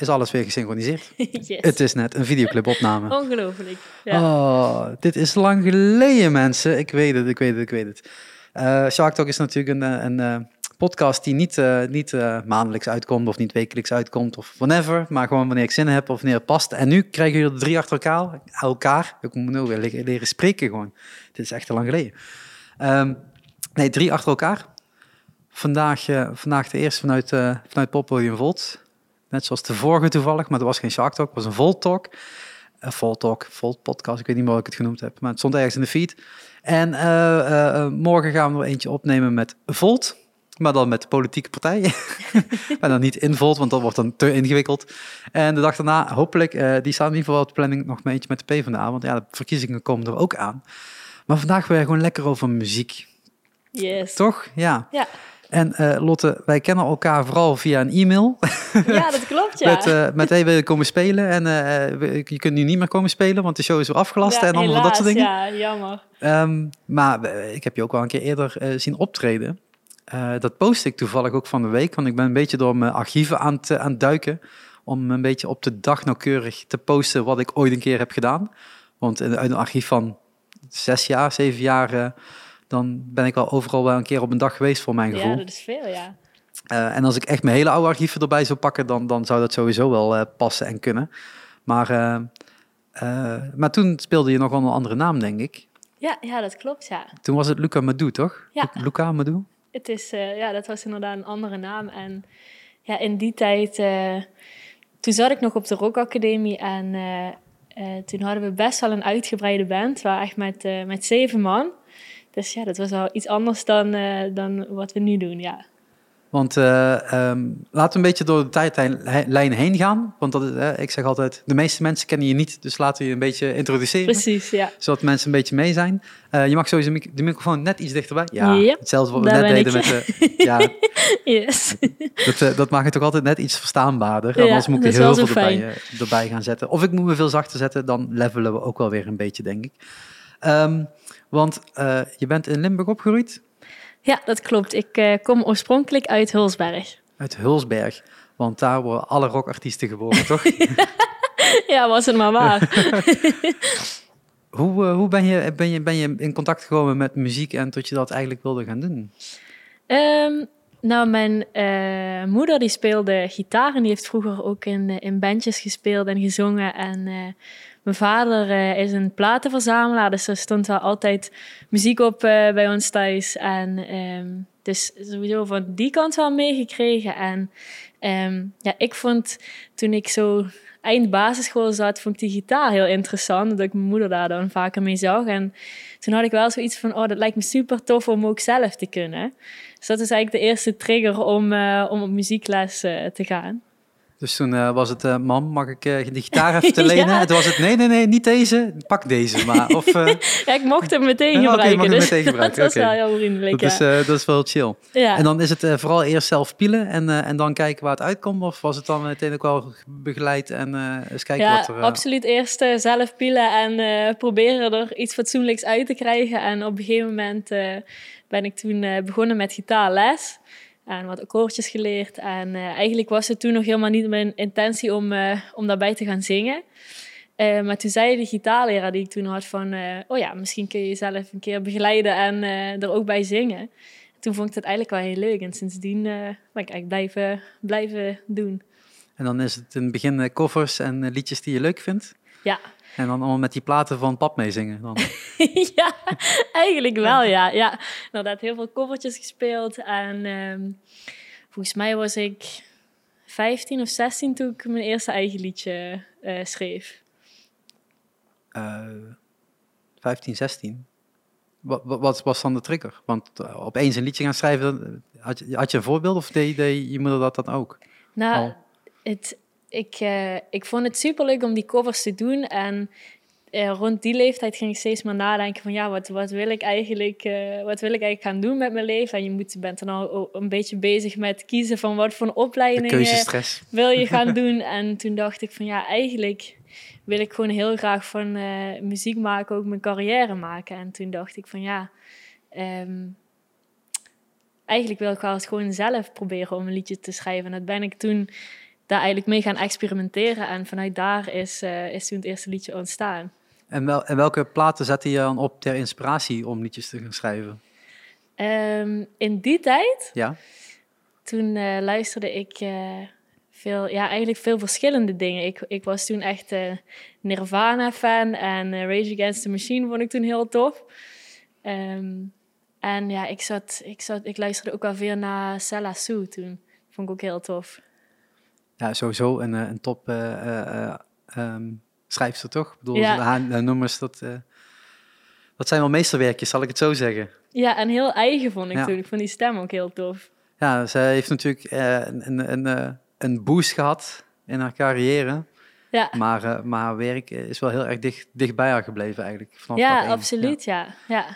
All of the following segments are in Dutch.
is alles weer gesynchroniseerd. yes. Het is net een videoclipopname. Ongelooflijk. Ja. Oh, dit is lang geleden, mensen. Ik weet het, ik weet het, ik weet het. Eh Shark Talk is natuurlijk een, eh, een eh, podcast die niet, niet maandelijks uitkomt of niet wekelijks uitkomt of whenever, maar gewoon wanneer ik zin heb of wanneer het past. En nu krijgen jullie er drie achter elkaar. elkaar. Ik moet nu weer leren, leren spreken gewoon. Dit is echt te lang geleden. Ehm, nee, drie achter elkaar. Vandaag, vandaag de eerste vanuit, vanuit Pop William Volt. Net zoals de vorige toevallig, maar dat was geen Shark Talk, het was een Volt Talk. Een Volt Talk, Volt Podcast, ik weet niet meer hoe ik het genoemd heb, maar het stond ergens in de feed. En eh, eh, eh, morgen gaan we eentje opnemen met Volt, maar dan met de politieke partijen. maar dan niet in Volt, want dat wordt dan te ingewikkeld. En de dag daarna, hopelijk, eh, die staat in ieder geval op de planning nog maar eentje met de PvdA, want ja, de verkiezingen komen er ook aan. Maar vandaag weer gewoon lekker over muziek, Yes. toch? Ja. Ja. En eh, Lotte, wij kennen elkaar vooral via een e-mail. ja, dat klopt, ja. Met, eh met hey, wil je komen spelen? En eh, je kunt nu niet meer komen spelen, want de show is weer afgelast Ja, en allemaal dat soort dingen. Ja, jammer. Ehm, maar ik heb je ook wel een keer eerder zien optreden. Dat post ik toevallig ook van de week, want ik ben een beetje door mijn archieven aan het, aan het duiken. Om een beetje op de dag nauwkeurig te posten wat ik ooit een keer heb gedaan. Want uit een archief van zes jaar, zeven jaar, dan ben ik al overal wel een keer op een dag geweest voor mijn gevoel. Ja, dat is veel, ja. Eh, en als ik echt mijn hele oude archieven erbij zou pakken, dan, dan zou dat sowieso wel eh, passen en kunnen. Maar, eh, maar toen speelde je nog onder een andere naam, denk ik. Ja, ja, dat klopt, ja. Toen was het Luca Madou, toch? Ja. Lu- Luca Madou? Het is, ja, dat was inderdaad een andere naam. En ja, in die tijd, toen zat ik nog op de Rock Academie en toen hadden we best wel een uitgebreide band. We waren echt met, met zeven man. Dus ja, dat was wel iets anders dan, eh, dan wat we nu doen, ja. Want ehm, laten we een beetje door de tijdlijn heen gaan. Want dat is, eh, ik zeg altijd, de meeste mensen kennen je niet. Dus laten we je een beetje introduceren. Precies, ja. Zodat mensen een beetje mee zijn. Eh, je mag sowieso de microfoon net iets dichterbij. Ja, Yep, hetzelfde wat we net deden ik. met de... Ja, Yes. Dat, dat maakt het toch altijd net iets verstaanbaarder. Ja, Anders moet ik er heel veel erbij, erbij gaan zetten. Of ik moet me veel zachter zetten, dan levelen we ook wel weer een beetje, denk ik. Ehm, want eh, je bent in Limburg opgegroeid, Ja, dat klopt. Ik eh, kom oorspronkelijk uit Hulsberg. uit Hulsberg. Want daar worden alle rockartiesten geboren, toch? Ja, was het maar waar. hoe eh, hoe ben, je, ben, je, ben je in contact gekomen met muziek en tot je dat eigenlijk wilde gaan doen? Ehm, nou, mijn moeder die speelde gitaar en die heeft vroeger ook in, in bandjes gespeeld en gezongen. En mijn vader eh, is een platenverzamelaar, dus er stond wel altijd muziek op eh, bij ons thuis. En ehm, dus sowieso van die kant wel meegekregen. En ehm, ja, ik vond toen ik zo eind basisschool zat, vond ik die gitaar heel interessant. Dat ik mijn moeder daar dan vaker mee zag. En toen had ik wel zoiets van, oh, dat lijkt me super tof om ook zelf te kunnen. Dus dat is eigenlijk de eerste trigger om, eh, om op muziekles te gaan. Dus toen eh, was het, eh, mam, mag ik eh die gitaar even te lenen? Ja. En toen was het, nee, nee, nee, niet deze, pak deze maar. Of, Ja, ik mocht hem meteen Ja, gebruiken. dus meteen gebruiken, dat was oké. wel heel vriendelijk, dat, is, ja. eh, dat is wel chill. ja. En dan is het vooral eerst zelf pielen en, en dan kijken waar het uitkomt? Of was het dan meteen ook wel begeleid en eens kijken ja, wat er... eh, absoluut eerst zelf pielen en proberen er iets fatsoenlijks uit te krijgen. En op een gegeven moment ben ik toen begonnen met gitaarles. En wat akkoordjes geleerd. En eh, eigenlijk was het toen nog helemaal niet mijn intentie om, eh, om daarbij te gaan zingen. Eh, maar toen zei de gitaarleraar die ik toen had van... oh ja, misschien kun je jezelf een keer begeleiden en er ook bij zingen. Toen vond ik het eigenlijk wel heel leuk. En sindsdien ben ik eigenlijk blijven, blijven doen. En dan is het in het begin covers en liedjes die je leuk vindt. Ja, En dan allemaal met die platen van pap meezingen. Dan. ja, eigenlijk wel, ja. ja. Inderdaad, heel veel covertjes gespeeld. En ehm, volgens mij was ik 15 of 16 toen ik mijn eerste eigen liedje eh, schreef. Eh 15, 16. Wat, wat, was dan de trigger? Want eh, opeens een liedje gaan schrijven, eh, had je, had je een voorbeeld of deed, deed je moeder dat dan ook? Nou, het, ik, eh, ik vond het superleuk om die covers te doen. En eh, rond die leeftijd ging ik steeds maar nadenken van... ja, wat, wat, wil ik eigenlijk, eh, wat wil ik eigenlijk gaan doen met mijn leven? En je moet, bent dan al een beetje bezig met kiezen van wat voor een De opleiding... keuzestress. wil je gaan doen? En toen dacht ik van ja, eigenlijk wil ik gewoon heel graag van muziek maken ook mijn carrière maken. En toen dacht ik van ja, ehm, eigenlijk wil ik wel eens gewoon zelf proberen om een liedje te schrijven. En dat ben ik toen daar eigenlijk mee gaan experimenteren. En vanuit daar is, eh, is toen het eerste liedje ontstaan. En, wel, en welke platen zette je dan op ter inspiratie om liedjes te gaan schrijven? Ehm, in die tijd, Ja? toen eh, luisterde ik eh, veel, ja, eigenlijk veel verschillende dingen. Ik, ik was toen echt Nirvana-fan en Rage Against the Machine vond ik toen heel tof. Ehm, en ja, ik, zat, ik, zat, ik luisterde ook al veel naar Sella Sue toen. Vond ik ook heel tof. Ja, sowieso een, eh, een top ehm, schrijfster, toch? Ik bedoel, Ja. haar, haar nummers, dat, dat zijn wel meesterwerkjes, zal ik het zo zeggen. Ja, en heel eigen vond ik Ja. toen. Ik vond die stem ook heel tof. Ja, zij heeft natuurlijk een, een, een, boost gehad in haar carrière. Ja, Maar, maar haar werk is wel heel erg dicht, dicht bij haar gebleven eigenlijk. Vanaf ja absoluut, ja. ja.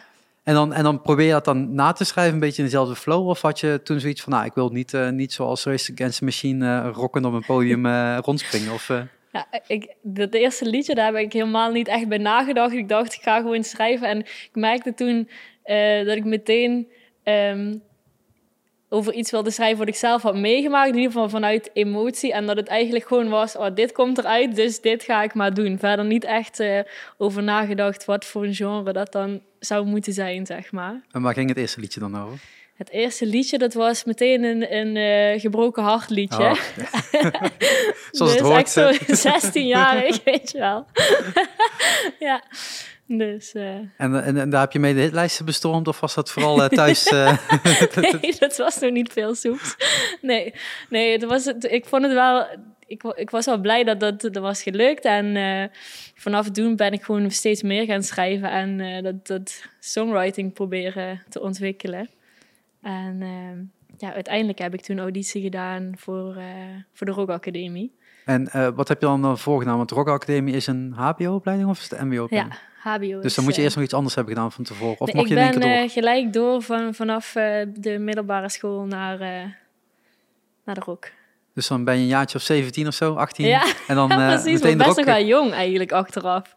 En, dan, en dan probeer je dat dan na te schrijven, een beetje in dezelfde flow? Of had je toen zoiets van, nou, ik wil niet, eh, niet zoals Race Against the Machine uh, rockend op een podium uh, rondspringen? Of. Ja, ik, dat eerste liedje, daar heb ik helemaal niet echt bij nagedacht. Ik dacht, ik ga gewoon schrijven. En ik merkte toen dat ik meteen um, over iets wilde schrijven wat ik zelf had meegemaakt. In ieder geval vanuit emotie. En dat het eigenlijk gewoon was, oh, dit komt eruit, dus dit ga ik maar doen. Verder niet echt uh, over nagedacht wat voor een genre dat dan zou moeten zijn, zeg maar. En waar ging het eerste liedje dan over? Het eerste liedje, dat was meteen een, een uh, gebroken hart liedje. Oh. Zoals het dus hoort. echt zo 16-jarig, weet je wel. ja, dus... Uh... En, en, en, daar heb je mee de hitlijsten bestormd of was dat vooral uh, thuis? uh, nee, dat was nog niet veel soeps. Nee, nee het was, het, ik vond het wel... Ik, ik was wel blij dat dat, dat was gelukt. En vanaf toen ben ik gewoon steeds meer gaan schrijven en dat, dat songwriting proberen te ontwikkelen. En ja, uiteindelijk heb ik toen auditie gedaan voor, voor de Rock Academie. En wat heb je dan voorgedaan? Want de Rock Academie is een HBO-opleiding of is het MBO-opleiding? Ja, HBO. Dus dan moet je eerst nog iets anders hebben gedaan van tevoren? Of nee, mocht je ik ben door? gelijk door van, vanaf de middelbare school naar, naar de Rock. Dus dan ben je een jaartje of 17 of zo, 18. Ja, en dan, ja precies. meteen best nog wel jong eigenlijk achteraf.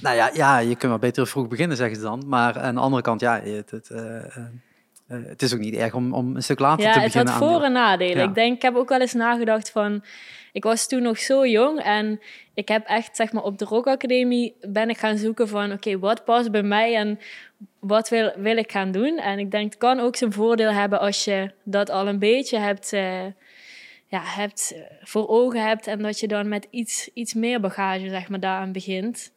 Nou ja, ja, je kunt wel beter vroeg beginnen, zeggen ze dan. Maar aan de andere kant, ja, het, het, uh, uh, het is ook niet erg om, om een stuk later ja, te beginnen. Ja, het had voor- en nadelen. Ja. Ik denk, ik heb ook wel eens nagedacht van... Ik was toen nog zo jong en ik heb echt, zeg maar, op de Rock Academie ben ik gaan zoeken van... Oké, wat past bij mij en wat wil, wil ik gaan doen? En ik denk, het kan ook zijn voordeel hebben als je dat al een beetje hebt... Uh, ja, hebt, uh, voor ogen hebt en dat je dan met iets, iets meer bagage zeg maar, daaraan begint.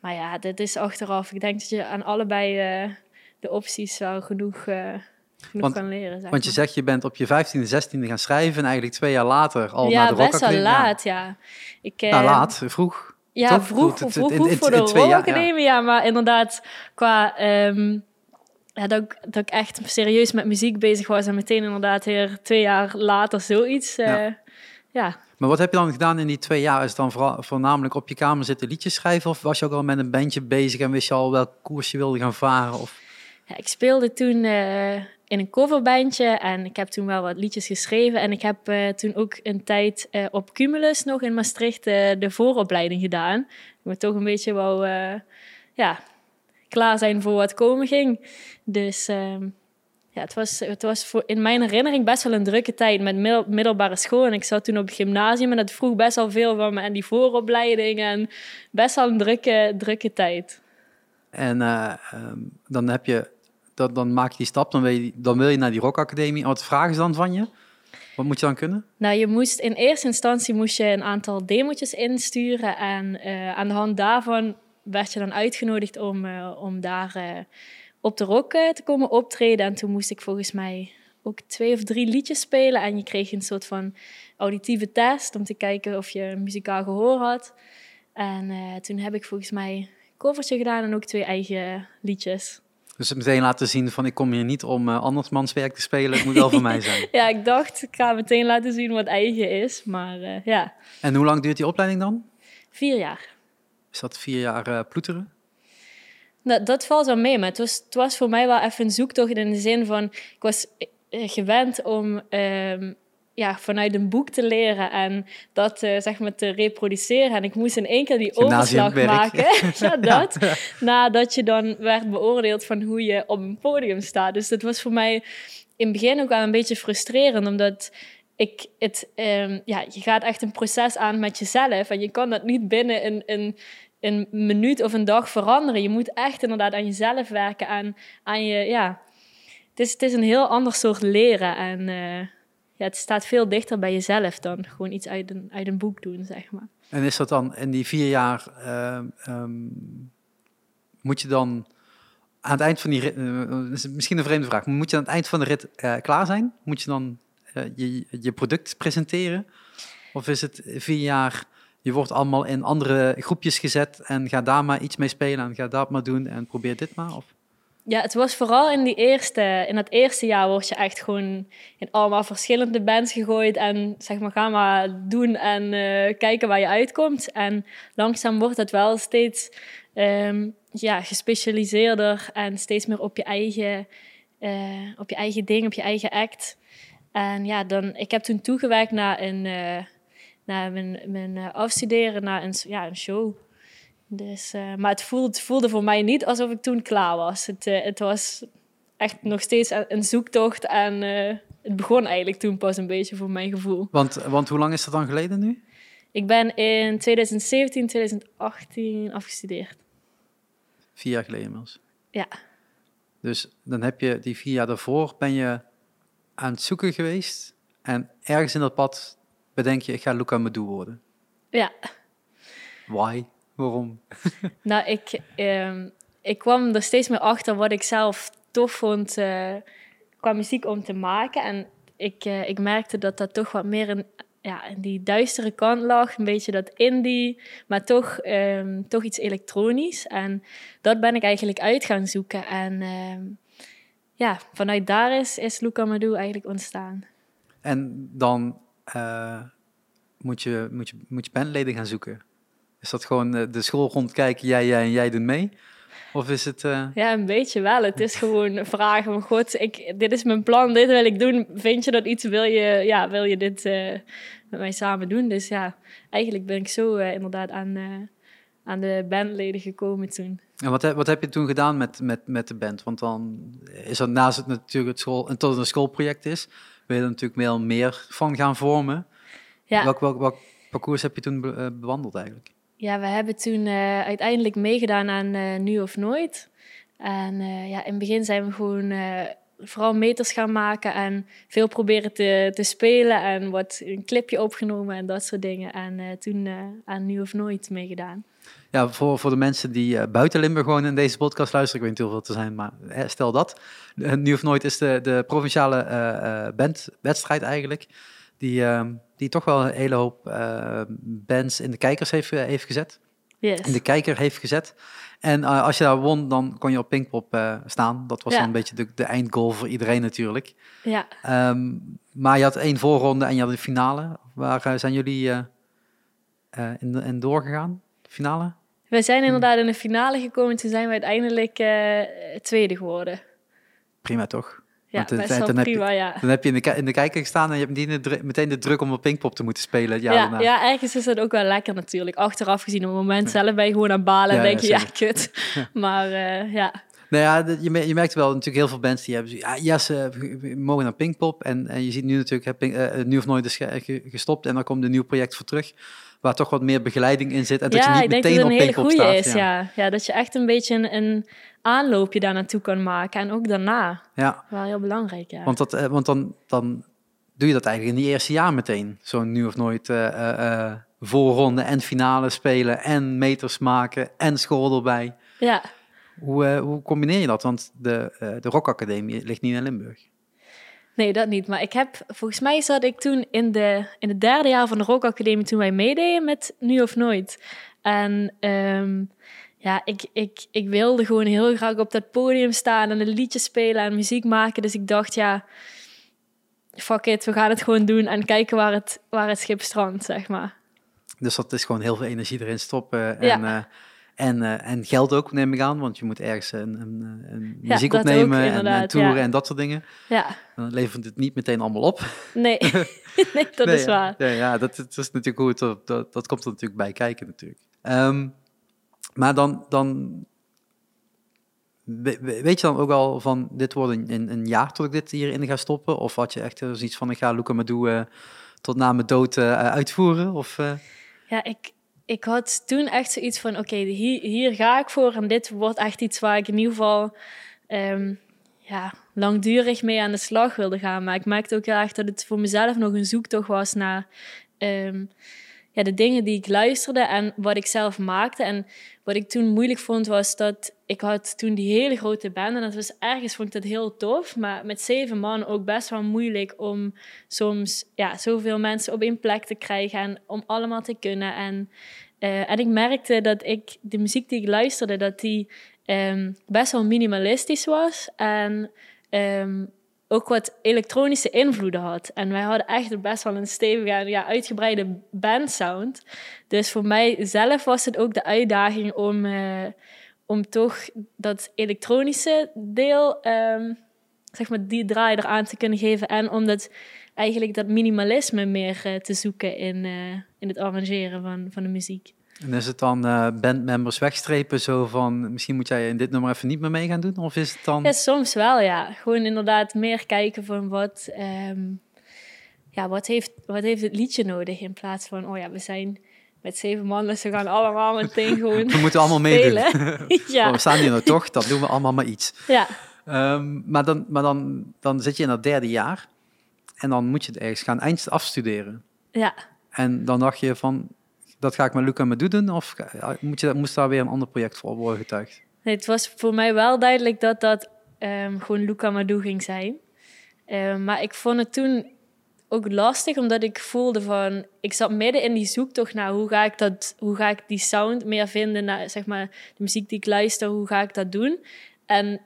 Maar ja, dit is achteraf. Ik denk dat je aan allebei uh, de opties wel genoeg, genoeg want, kan leren. Zeg want je zegt, je bent op je 15e, 16e gaan schrijven en eigenlijk twee jaar later al ja, naar de Rock best wel laat, ja. ja. Ik, nou, vroeg. vroeg. Ja, Toch? vroeg, vroeg, voor de Rock ja. Academie, ja. Maar inderdaad, qua... Um, ja, dat, ik, dat ik echt serieus met muziek bezig was en meteen inderdaad weer twee jaar later zoiets. Ja. ja. ja. Maar wat heb je dan gedaan in die twee jaar? Is het dan vooral, voornamelijk op je kamer zitten liedjes schrijven? Of was je ook al met een bandje bezig en wist je al welk koers je wilde gaan varen? Of... Ja, ik speelde toen uh, in een coverbandje en ik heb toen wel wat liedjes geschreven. En ik heb uh, toen ook een tijd uh, op Cumulus nog in Maastricht de vooropleiding gedaan. Ik toch een beetje wel ja, klaar zijn voor wat komen ging. Dus ja, het was, het was voor, in mijn herinnering best wel een drukke tijd met middel, middelbare school. En ik zat toen op het gymnasium en dat vroeg best wel veel van me. En die vooropleiding en best wel een drukke, drukke tijd. En um, dan heb je, dan maak je die stap, dan wil je, dan wil je naar die Rock Academie. Wat vragen ze dan van je? Wat moet je dan kunnen? Nou, je moest in eerste instantie moest je een aantal demotjes insturen. En uh, aan de hand daarvan werd je dan uitgenodigd om, uh, om daar uh, op de rock te komen optreden. En toen moest ik volgens mij ook twee of drie liedjes spelen. En je kreeg een soort van auditieve test om te kijken of je muzikaal gehoor had. En toen heb ik volgens mij een covertje gedaan en ook twee eigen liedjes. Dus meteen laten zien van ik kom hier niet om uh, andersmans werk te spelen, het moet wel van mij zijn. ja, ik dacht ik ga meteen laten zien wat eigen is, maar uh, ja. En hoe lang duurt die opleiding dan? Vier jaar. Is dat vier jaar uh, ploeteren? Nou, dat valt wel mee, maar het was, het was voor mij wel even een zoektocht in de zin van... Ik was eh, gewend om um, ja, vanuit een boek te leren en dat uh, zeg maar te reproduceren. En ik moest in één keer die overslag maken. ja, dat. Ja. Nadat je dan werd beoordeeld van hoe je op een podium staat. Dus dat was voor mij in het begin ook wel een beetje frustrerend, omdat ik, het, ehm, ja, je gaat echt een proces aan met jezelf. En je kan dat niet binnen een, een, een minuut of een dag veranderen. Je moet echt inderdaad aan jezelf werken. Aan, aan je, ja. het, is, het is een heel ander soort leren. En uh, ja, het staat veel dichter bij jezelf dan gewoon iets uit een, uit een boek doen, zeg maar. En is dat dan in die vier jaar, uh, um, moet je dan aan het eind van die rit, is misschien een vreemde vraag, moet je aan het eind van de rit uh, klaar zijn? Moet je dan je, je product presenteren? Of is het vier jaar, je wordt allemaal in andere groepjes gezet en ga daar maar iets mee spelen en ga dat maar doen en probeer dit maar? Of? Ja, het was vooral in, die eerste, in dat eerste jaar word je echt gewoon in allemaal verschillende bands gegooid. En zeg maar, ga maar doen en uh, kijken waar je uitkomt. En langzaam wordt het wel steeds um, ja, gespecialiseerder en steeds meer op je eigen, uh, op je eigen ding, op je eigen act. En ja, dan, ik heb toen toegewerkt naar, een, uh, naar mijn, mijn afstuderen, naar een, ja, een show. Dus, uh, maar het voelde, het voelde voor mij niet alsof ik toen klaar was. Het, uh, het was echt nog steeds een zoektocht en uh, het begon eigenlijk toen pas een beetje voor mijn gevoel. Want, want hoe lang is dat dan geleden nu? Ik ben in 2017, 2018 afgestudeerd. Vier jaar geleden inmiddels? Ja. Dus dan heb je die vier jaar daarvoor, ben je aan het zoeken geweest en ergens in dat pad bedenk je, ik ga Luca Medoe worden. Ja. Why? Waarom? nou, ik, uh, ik kwam er steeds meer achter wat ik zelf tof vond uh, qua muziek om te maken. En ik, uh, ik merkte dat dat toch wat meer in, ja, die duistere kant lag. Een beetje dat indie, maar toch, um, toch iets elektronisch. En dat ben ik eigenlijk uit gaan zoeken. En ehm, ja, vanuit daar is, is Luca Madu eigenlijk ontstaan. En dan uh, moet, je, moet, je, moet je bandleden gaan zoeken? Is dat gewoon uh, de school rondkijken, jij, jij en jij doen mee? Of is het... Uh... Ja, een beetje wel. Het is gewoon vragen van God, ik, dit is mijn plan, dit wil ik doen. Vind je dat iets, wil je, ja, wil je dit uh, met mij samen doen? Dus ja, eigenlijk ben ik zo inderdaad aan, aan de bandleden gekomen toen. En wat, wat heb je toen gedaan met, met, met de band? Want dan is dat naast het natuurlijk het school, en tot het een schoolproject is, wil je er natuurlijk veel meer van gaan vormen. Ja. Welk, welk, welk parcours heb je toen be bewandeld eigenlijk? Ja, we hebben toen uh, uiteindelijk meegedaan aan uh, Nu of Nooit. En uh, ja, in het begin zijn we gewoon vooral meters gaan maken en veel proberen te, te spelen en wat een clipje opgenomen en dat soort dingen. En toen aan Nu of Nooit meegedaan. Ja, voor, voor de mensen die buiten Limburg gewoon in deze podcast luisteren, ik weet niet hoeveel te zijn, maar stel dat. nu of Nooit is de, de provinciale bandwedstrijd eigenlijk die, uh, die toch wel een hele hoop uh, bands in de kijkers heeft, heeft gezet. Yes. In de kijker heeft gezet. En uh, als je daar won, dan kon je op Pinkpop uh, staan. Dat was ja. dan een beetje de, de, eindgoal voor iedereen natuurlijk. Ja. Um, maar je had één voorronde en je had de finale. Waar zijn jullie in, in doorgegaan? Finale? We zijn inderdaad in de finale gekomen. Toen zijn we uiteindelijk tweede geworden. Prima toch? Ja, best dan prima, heb je, ja. Dan heb je in de, in de kijker gestaan en je hebt meteen, meteen de druk om op Pinkpop te moeten spelen. Ja, ja, ja, ergens is dat ook wel lekker natuurlijk. Achteraf gezien, op het moment zelf ben je gewoon aan balen en denk je, ja, kut. maar uh, ja... Nou ja, je, je merkt wel natuurlijk heel veel bands die hebben ja, yes, we mogen naar Pinkpop. En, en je ziet nu natuurlijk, heb uh, nu of nooit is gestopt en dan komt een nieuw project voor terug waar toch wat meer begeleiding in zit. En dat ja, je niet meteen dat op Pinkpop staat. Is, ja. ja. dat je echt een beetje een, een aanloopje daar naartoe kan maken. En ook daarna. Ja. Wel heel belangrijk, ja. Want, dat, uh, want dan, dan doe je dat eigenlijk in die eerste jaar meteen. Zo'n nu of nooit uh, uh, voorronde en finale spelen en meters maken en school erbij. Ja. Hoe, hoe combineer je dat? Want de, de Rock Academie ligt niet in Limburg. Nee, dat niet. Maar ik heb, volgens mij zat ik toen in, de, in het derde jaar van de Rock Academie toen wij meededen met Nu of Nooit. En um, ja, ik, ik, ik wilde gewoon heel graag op dat podium staan en een liedje spelen en muziek maken. Dus ik dacht, ja, fuck it, we gaan het gewoon doen en kijken waar het, waar het schip strandt, zeg maar. Dus dat is gewoon heel veel energie erin stoppen. En, ja. uh, en, uh, en geld ook, neem ik aan, want je moet ergens een, een, een ja, muziek opnemen ook, en, en toeren ja. en dat soort dingen. Ja. Dan levert het niet meteen allemaal op. Nee, nee dat nee, is waar. Ja, ja dat, dat, is natuurlijk goed. Dat, dat, dat komt er natuurlijk bij kijken natuurlijk. Um, maar dan, dan we- we- weet je dan ook al van, dit wordt een, een, een jaar tot ik dit hierin ga stoppen? Of had je echt eh, zoiets van, ik ga Luca Madu eh tot na mijn dood eh, uitvoeren? Of, eh, Ja, ik, ik had toen echt zoiets van, oké, hier, ga ik voor. En dit wordt echt iets waar ik in ieder geval ehm, ja, langdurig mee aan de slag wilde gaan. Maar ik merkte ook heel erg dat het voor mezelf nog een zoektocht was naar ehm, ja, de dingen die ik luisterde en wat ik zelf maakte. En wat ik toen moeilijk vond, was dat ik had toen die hele grote band. En dat was ergens, vond ik dat heel tof. Maar met zeven man ook best wel moeilijk om soms ja, zoveel mensen op één plek te krijgen. En om allemaal te kunnen. En, eh, en ik merkte dat ik, de muziek die ik luisterde, dat die ehm, best wel minimalistisch was. En ehm, ook wat elektronische invloeden had. En wij hadden echt best wel een stevige en ja, uitgebreide bandsound. Dus voor mij zelf was het ook de uitdaging om, eh, om toch dat elektronische deel, ehm, zeg maar, die draai eraan te kunnen geven. En om dat, eigenlijk dat minimalisme meer eh, te zoeken in, eh, in het arrangeren van, van de muziek. En is het dan eh, bandmembers wegstrepen zo van, misschien moet jij in dit nummer even niet meer mee gaan doen? Of is het dan... Ja, soms wel, ja. Gewoon inderdaad meer kijken van wat, ehm, ja, wat, heeft, wat heeft het liedje nodig in plaats van, oh ja, we zijn met zeven man, dus we gaan allemaal meteen gewoon We moeten allemaal meedoen. spelen. Oh, ja, we staan hier nou toch, dat doen we allemaal maar iets. ja, Ehm, maar dan, maar dan, dan zit je in dat derde jaar en dan moet je het ergens gaan eind afstuderen. ja. En dan dacht je van, dat ga ik met Luca Medu doen? Of moet je, moest daar weer een ander project voor worden getuigd? Nee, het was voor mij wel duidelijk dat dat ehm, gewoon Luca Madu ging zijn. Ehm, maar ik vond het toen ook lastig, omdat ik voelde van... Ik zat midden in die zoektocht naar hoe ga ik, dat, hoe ga ik die sound meer vinden... naar zeg maar, de muziek die ik luister, hoe ga ik dat doen? En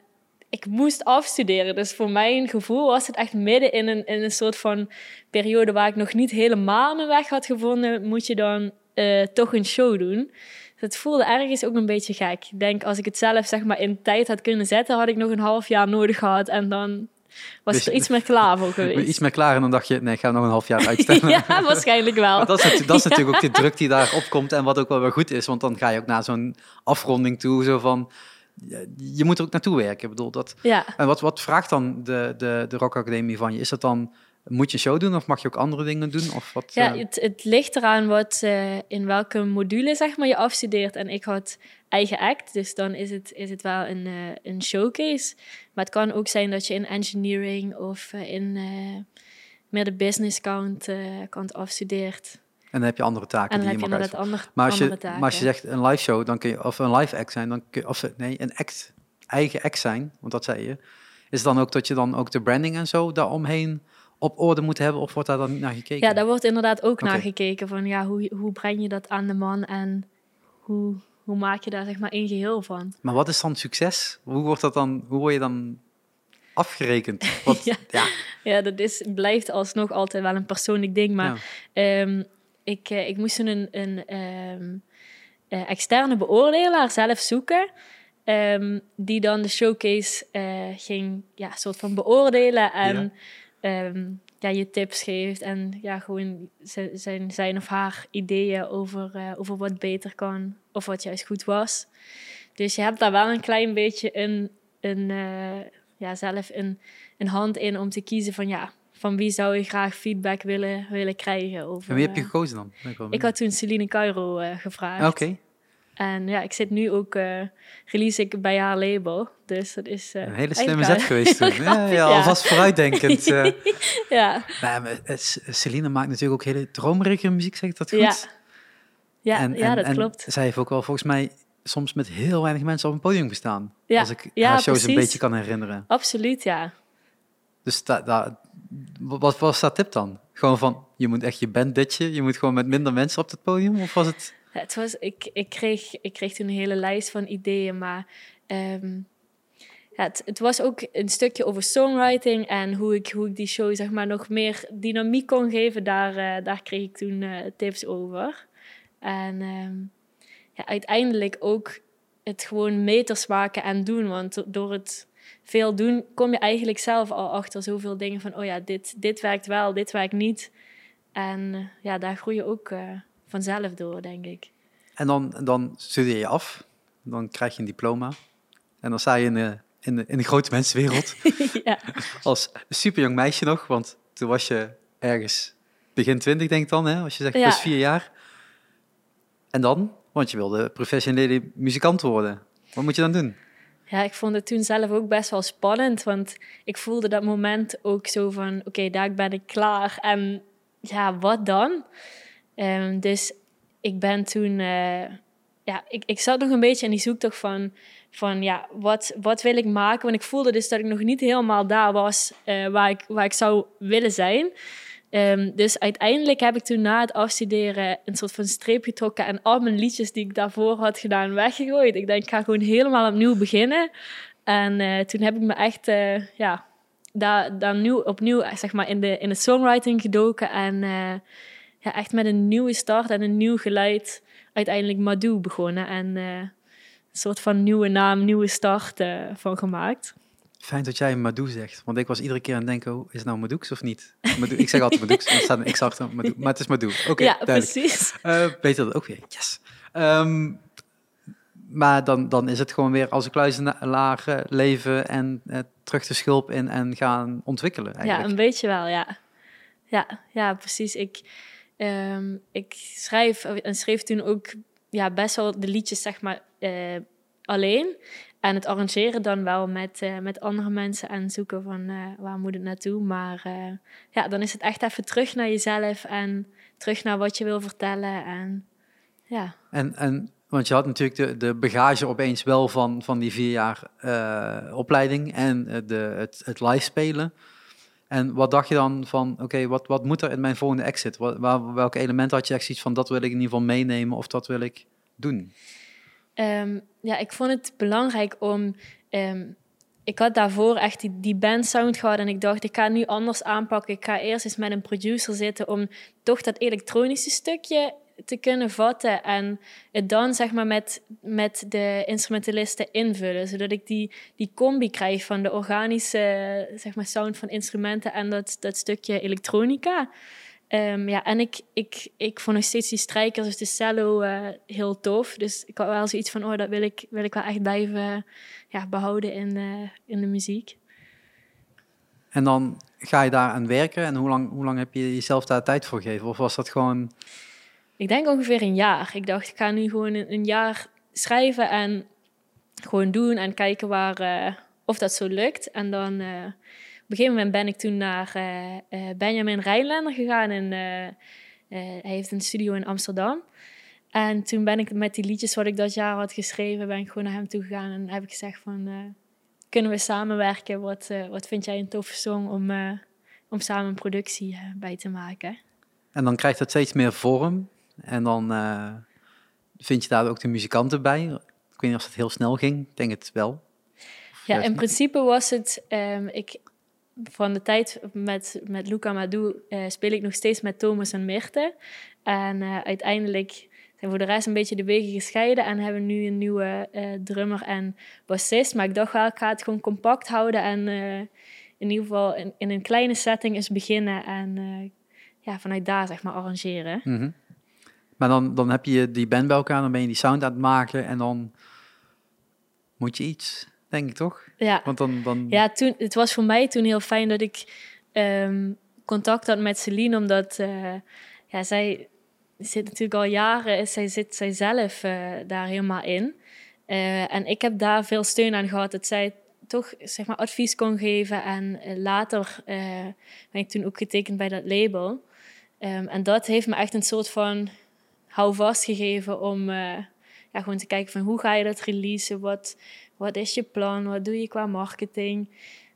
ik moest afstuderen. Dus voor mijn gevoel was het echt midden in een, in een soort van periode... waar ik nog niet helemaal mijn weg had gevonden... moet je dan eh, toch een show doen. Het voelde ergens ook een beetje gek. Ik denk, als ik het zelf zeg maar in tijd had kunnen zetten, had ik nog een half jaar nodig gehad. En dan was Dus er iets meer klaar voor geweest. Iets meer klaar en dan dacht je, nee, ik ga nog een half jaar uitstellen. ja, waarschijnlijk wel. Maar dat is, dat is Ja. natuurlijk ook de druk die daarop komt en wat ook wel weer goed is. Want dan ga je ook naar zo'n afronding toe, zo van, je- je moet er ook naartoe werken. Ik bedoel, dat, Ja, en wat, wat vraagt dan de, de, de Rock Academie van je? Is dat dan, moet je een show doen of mag je ook andere dingen doen? Of wat, ja eh, het, het ligt eraan wat, eh, in welke module zeg maar, je afstudeert. En ik had eigen act, dus dan is het, is het wel een, eh, een showcase. Maar het kan ook zijn dat je in engineering of in meer de business kant, kant afstudeert. en dan heb je andere taken die je je mag uitvoeren. Maar als, je, maar als je zegt een live show, dan kun je, of een live act zijn, dan kun je, of nee, een act, eigen act zijn, want dat zei je. Is het dan ook dat je dan ook de branding en zo daaromheen op orde moet hebben, of wordt daar dan niet naar gekeken? Ja, daar wordt inderdaad ook naar Oké. gekeken van ja, hoe, hoe breng je dat aan de man en hoe, hoe maak je daar zeg maar één geheel van? Maar wat is dan succes? Hoe wordt dat dan, hoe word je dan afgerekend? Wat, Ja. ja. Ja, dat is, blijft alsnog altijd wel een persoonlijk ding, maar ehm, ik, eh, ik moest een, een ehm, eh, externe beoordelaar zelf zoeken. ehm, die dan de showcase eh, ging ja, soort van beoordelen en ehm, ja, je tips geeft. En ja, gewoon zijn, zijn of haar ideeën over, eh, over wat beter kan of wat juist goed was. Dus je hebt daar wel een klein beetje een, een, eh, ja, zelf een, een hand in om te kiezen van ja, van wie zou je graag feedback willen, willen krijgen. Over, En wie heb je eh, gekozen dan? Ik had toen Celine Cairo gevraagd. benieuwd. Oké, En ja, ik zit nu ook, eh release ik bij haar label. Dus dat is... eh, een hele slimme zet geweest toen. Ja, alvast vooruitdenkend. eh. ja, Maar, Celine maakt natuurlijk ook hele dromerige muziek, zeg ik dat goed? ja. Ja, En- ja en- dat en klopt. Zij heeft ook wel volgens mij soms met heel weinig mensen op een podium gestaan. Ja, Als ik ja, haar shows een beetje kan herinneren. Absoluut, ja. Dus da- wat was dat tip dan? Gewoon van, je moet echt je band ditchen, je moet gewoon met minder mensen op het podium? Of was het... Het was, ik, ik, kreeg, ik kreeg toen een hele lijst van ideeën, maar ehm, het, het was ook een stukje over songwriting en hoe ik, hoe ik die show zeg maar, nog meer dynamiek kon geven. Daar, eh, daar kreeg ik toen eh, tips over. En ehm, ja, uiteindelijk ook het gewoon meters maken en doen, want do- door het veel doen kom je eigenlijk zelf al achter zoveel dingen van, oh ja, dit, dit werkt wel, dit werkt niet. En eh, ja, daar groei je ook... vanzelf door, denk ik. En dan, dan studeer je af, dan krijg je een diploma. En dan sta je in de, in de, in de grote mensenwereld. ja. Als superjong meisje nog, want toen was je ergens begin twintig, denk ik dan, hè? Als je zegt Ja. plus vier jaar. En dan? Want je wilde professionele muzikant worden. Wat moet je dan doen? Ja, ik vond het toen zelf ook best wel spannend, want ik voelde dat moment ook zo van, oké, daar ben ik klaar. En ja, wat dan? Ehm, dus ik ben toen, eh, ja, ik, ik zat nog een beetje in die zoektocht van, van ja, wat, wat wil ik maken? Want ik voelde dus dat ik nog niet helemaal daar was eh, waar, ik, waar ik zou willen zijn. Ehm, dus uiteindelijk heb ik toen na het afstuderen een soort van streep getrokken en al mijn liedjes die ik daarvoor had gedaan weggegooid. Ik denk, ik ga gewoon helemaal opnieuw beginnen. En eh, toen heb ik me echt, ja, daar, daar nieuw, opnieuw zeg maar, in, de, in de songwriting gedoken. En ja, echt met een nieuwe start en een nieuw geluid uiteindelijk Madou begonnen. En eh, een soort van nieuwe naam, nieuwe start eh, van gemaakt. Fijn dat jij Madou zegt. Want ik was iedere keer aan het denken, oh, is het nou Madoux of niet? Madou, ik zeg altijd Madoux. en er staat een X achter Madou. Maar het is Madou. Oké, ja, duidelijk. precies. Eh beter dat ook weer. Yes. Ehm, maar dan, dan is het gewoon weer als een kluizenaar leven en terug de schulp in en gaan ontwikkelen Ja, eigenlijk. een beetje wel, ja. Ja, ja precies. Ik, ehm, ik schrijf en schreef toen ook ja, best wel de liedjes, zeg maar, eh, alleen. En het arrangeren dan wel met, eh, met andere mensen en zoeken van eh, waar moet het naartoe. Maar ja, dan is het echt even terug naar jezelf en terug naar wat je wil vertellen. En ja, En, en, want je had natuurlijk de, de bagage opeens wel van, van die vier jaar opleiding en de, het, het live spelen. En wat dacht je dan van, oké, wat, wat moet er in mijn volgende exit? Wat, welke elementen had je echt zoiets van, dat wil ik in ieder geval meenemen of dat wil ik doen? Ehm, ja, ik vond het belangrijk om. ehm, ik had daarvoor echt die, die bandsound gehad en ik dacht, ik ga het nu anders aanpakken. Ik ga eerst eens met een producer zitten om toch dat elektronische stukje te kunnen vatten en het dan zeg maar met, met de instrumentalisten invullen, zodat ik die, die combi krijg van de organische zeg maar, sound van instrumenten en dat, dat stukje elektronica. Ehm, ja, en ik, ik, ik vond nog steeds die strijkers, dus de cello, eh, heel tof. Dus ik had wel zoiets van, oh, dat wil ik, wil ik wel echt blijven ja, behouden in, in de muziek. En dan ga je daar aan werken en hoe lang, hoe lang heb je jezelf daar tijd voor gegeven? Of was dat gewoon, Ik denk ongeveer een jaar. Ik dacht, ik ga nu gewoon een, jaar schrijven en gewoon doen en kijken waar, eh, of dat zo lukt. En dan eh, op een gegeven moment ben ik toen naar eh, Benjamin Rijnlander gegaan. En, hij heeft een studio in Amsterdam. En toen ben ik met die liedjes wat ik dat jaar had geschreven, ben ik gewoon naar hem toe gegaan en heb ik gezegd van, kunnen we samenwerken? Wat, wat vind jij een toffe song om, om samen een productie bij te maken? en dan krijgt het steeds meer vorm en dan eh, vind je daar ook de muzikanten bij. Ik weet niet of dat heel snel ging, ik denk het wel. Ja, in principe was het. ehm, ik, van de tijd met, met Luca Madou eh, speel ik nog steeds met Thomas en Mirte. En eh, uiteindelijk zijn voor de rest een beetje de wegen gescheiden en hebben we nu een nieuwe drummer en bassist. Maar ik dacht wel, ik ga het gewoon compact houden en in ieder geval in, in een kleine setting eens beginnen en ja, vanuit daar zeg maar arrangeren. Mhm. Maar dan, dan heb je die band bij elkaar, dan ben je die sound aan het maken en dan moet je iets, denk ik toch? Ja. Want dan, dan Ja, toen, het was voor mij toen heel fijn dat ik ehm, contact had met Celine, omdat eh, ja, zij zit natuurlijk al jaren, zij zit zij zelf eh, daar helemaal in. Eh, en ik heb daar veel steun aan gehad, dat zij toch zeg maar, advies kon geven. En later ben ik toen ook getekend bij dat label. Ehm, en dat heeft me echt een soort van houvast gegeven om eh, ja, gewoon te kijken van hoe ga je dat releasen, wat, wat is je plan, wat doe je qua marketing.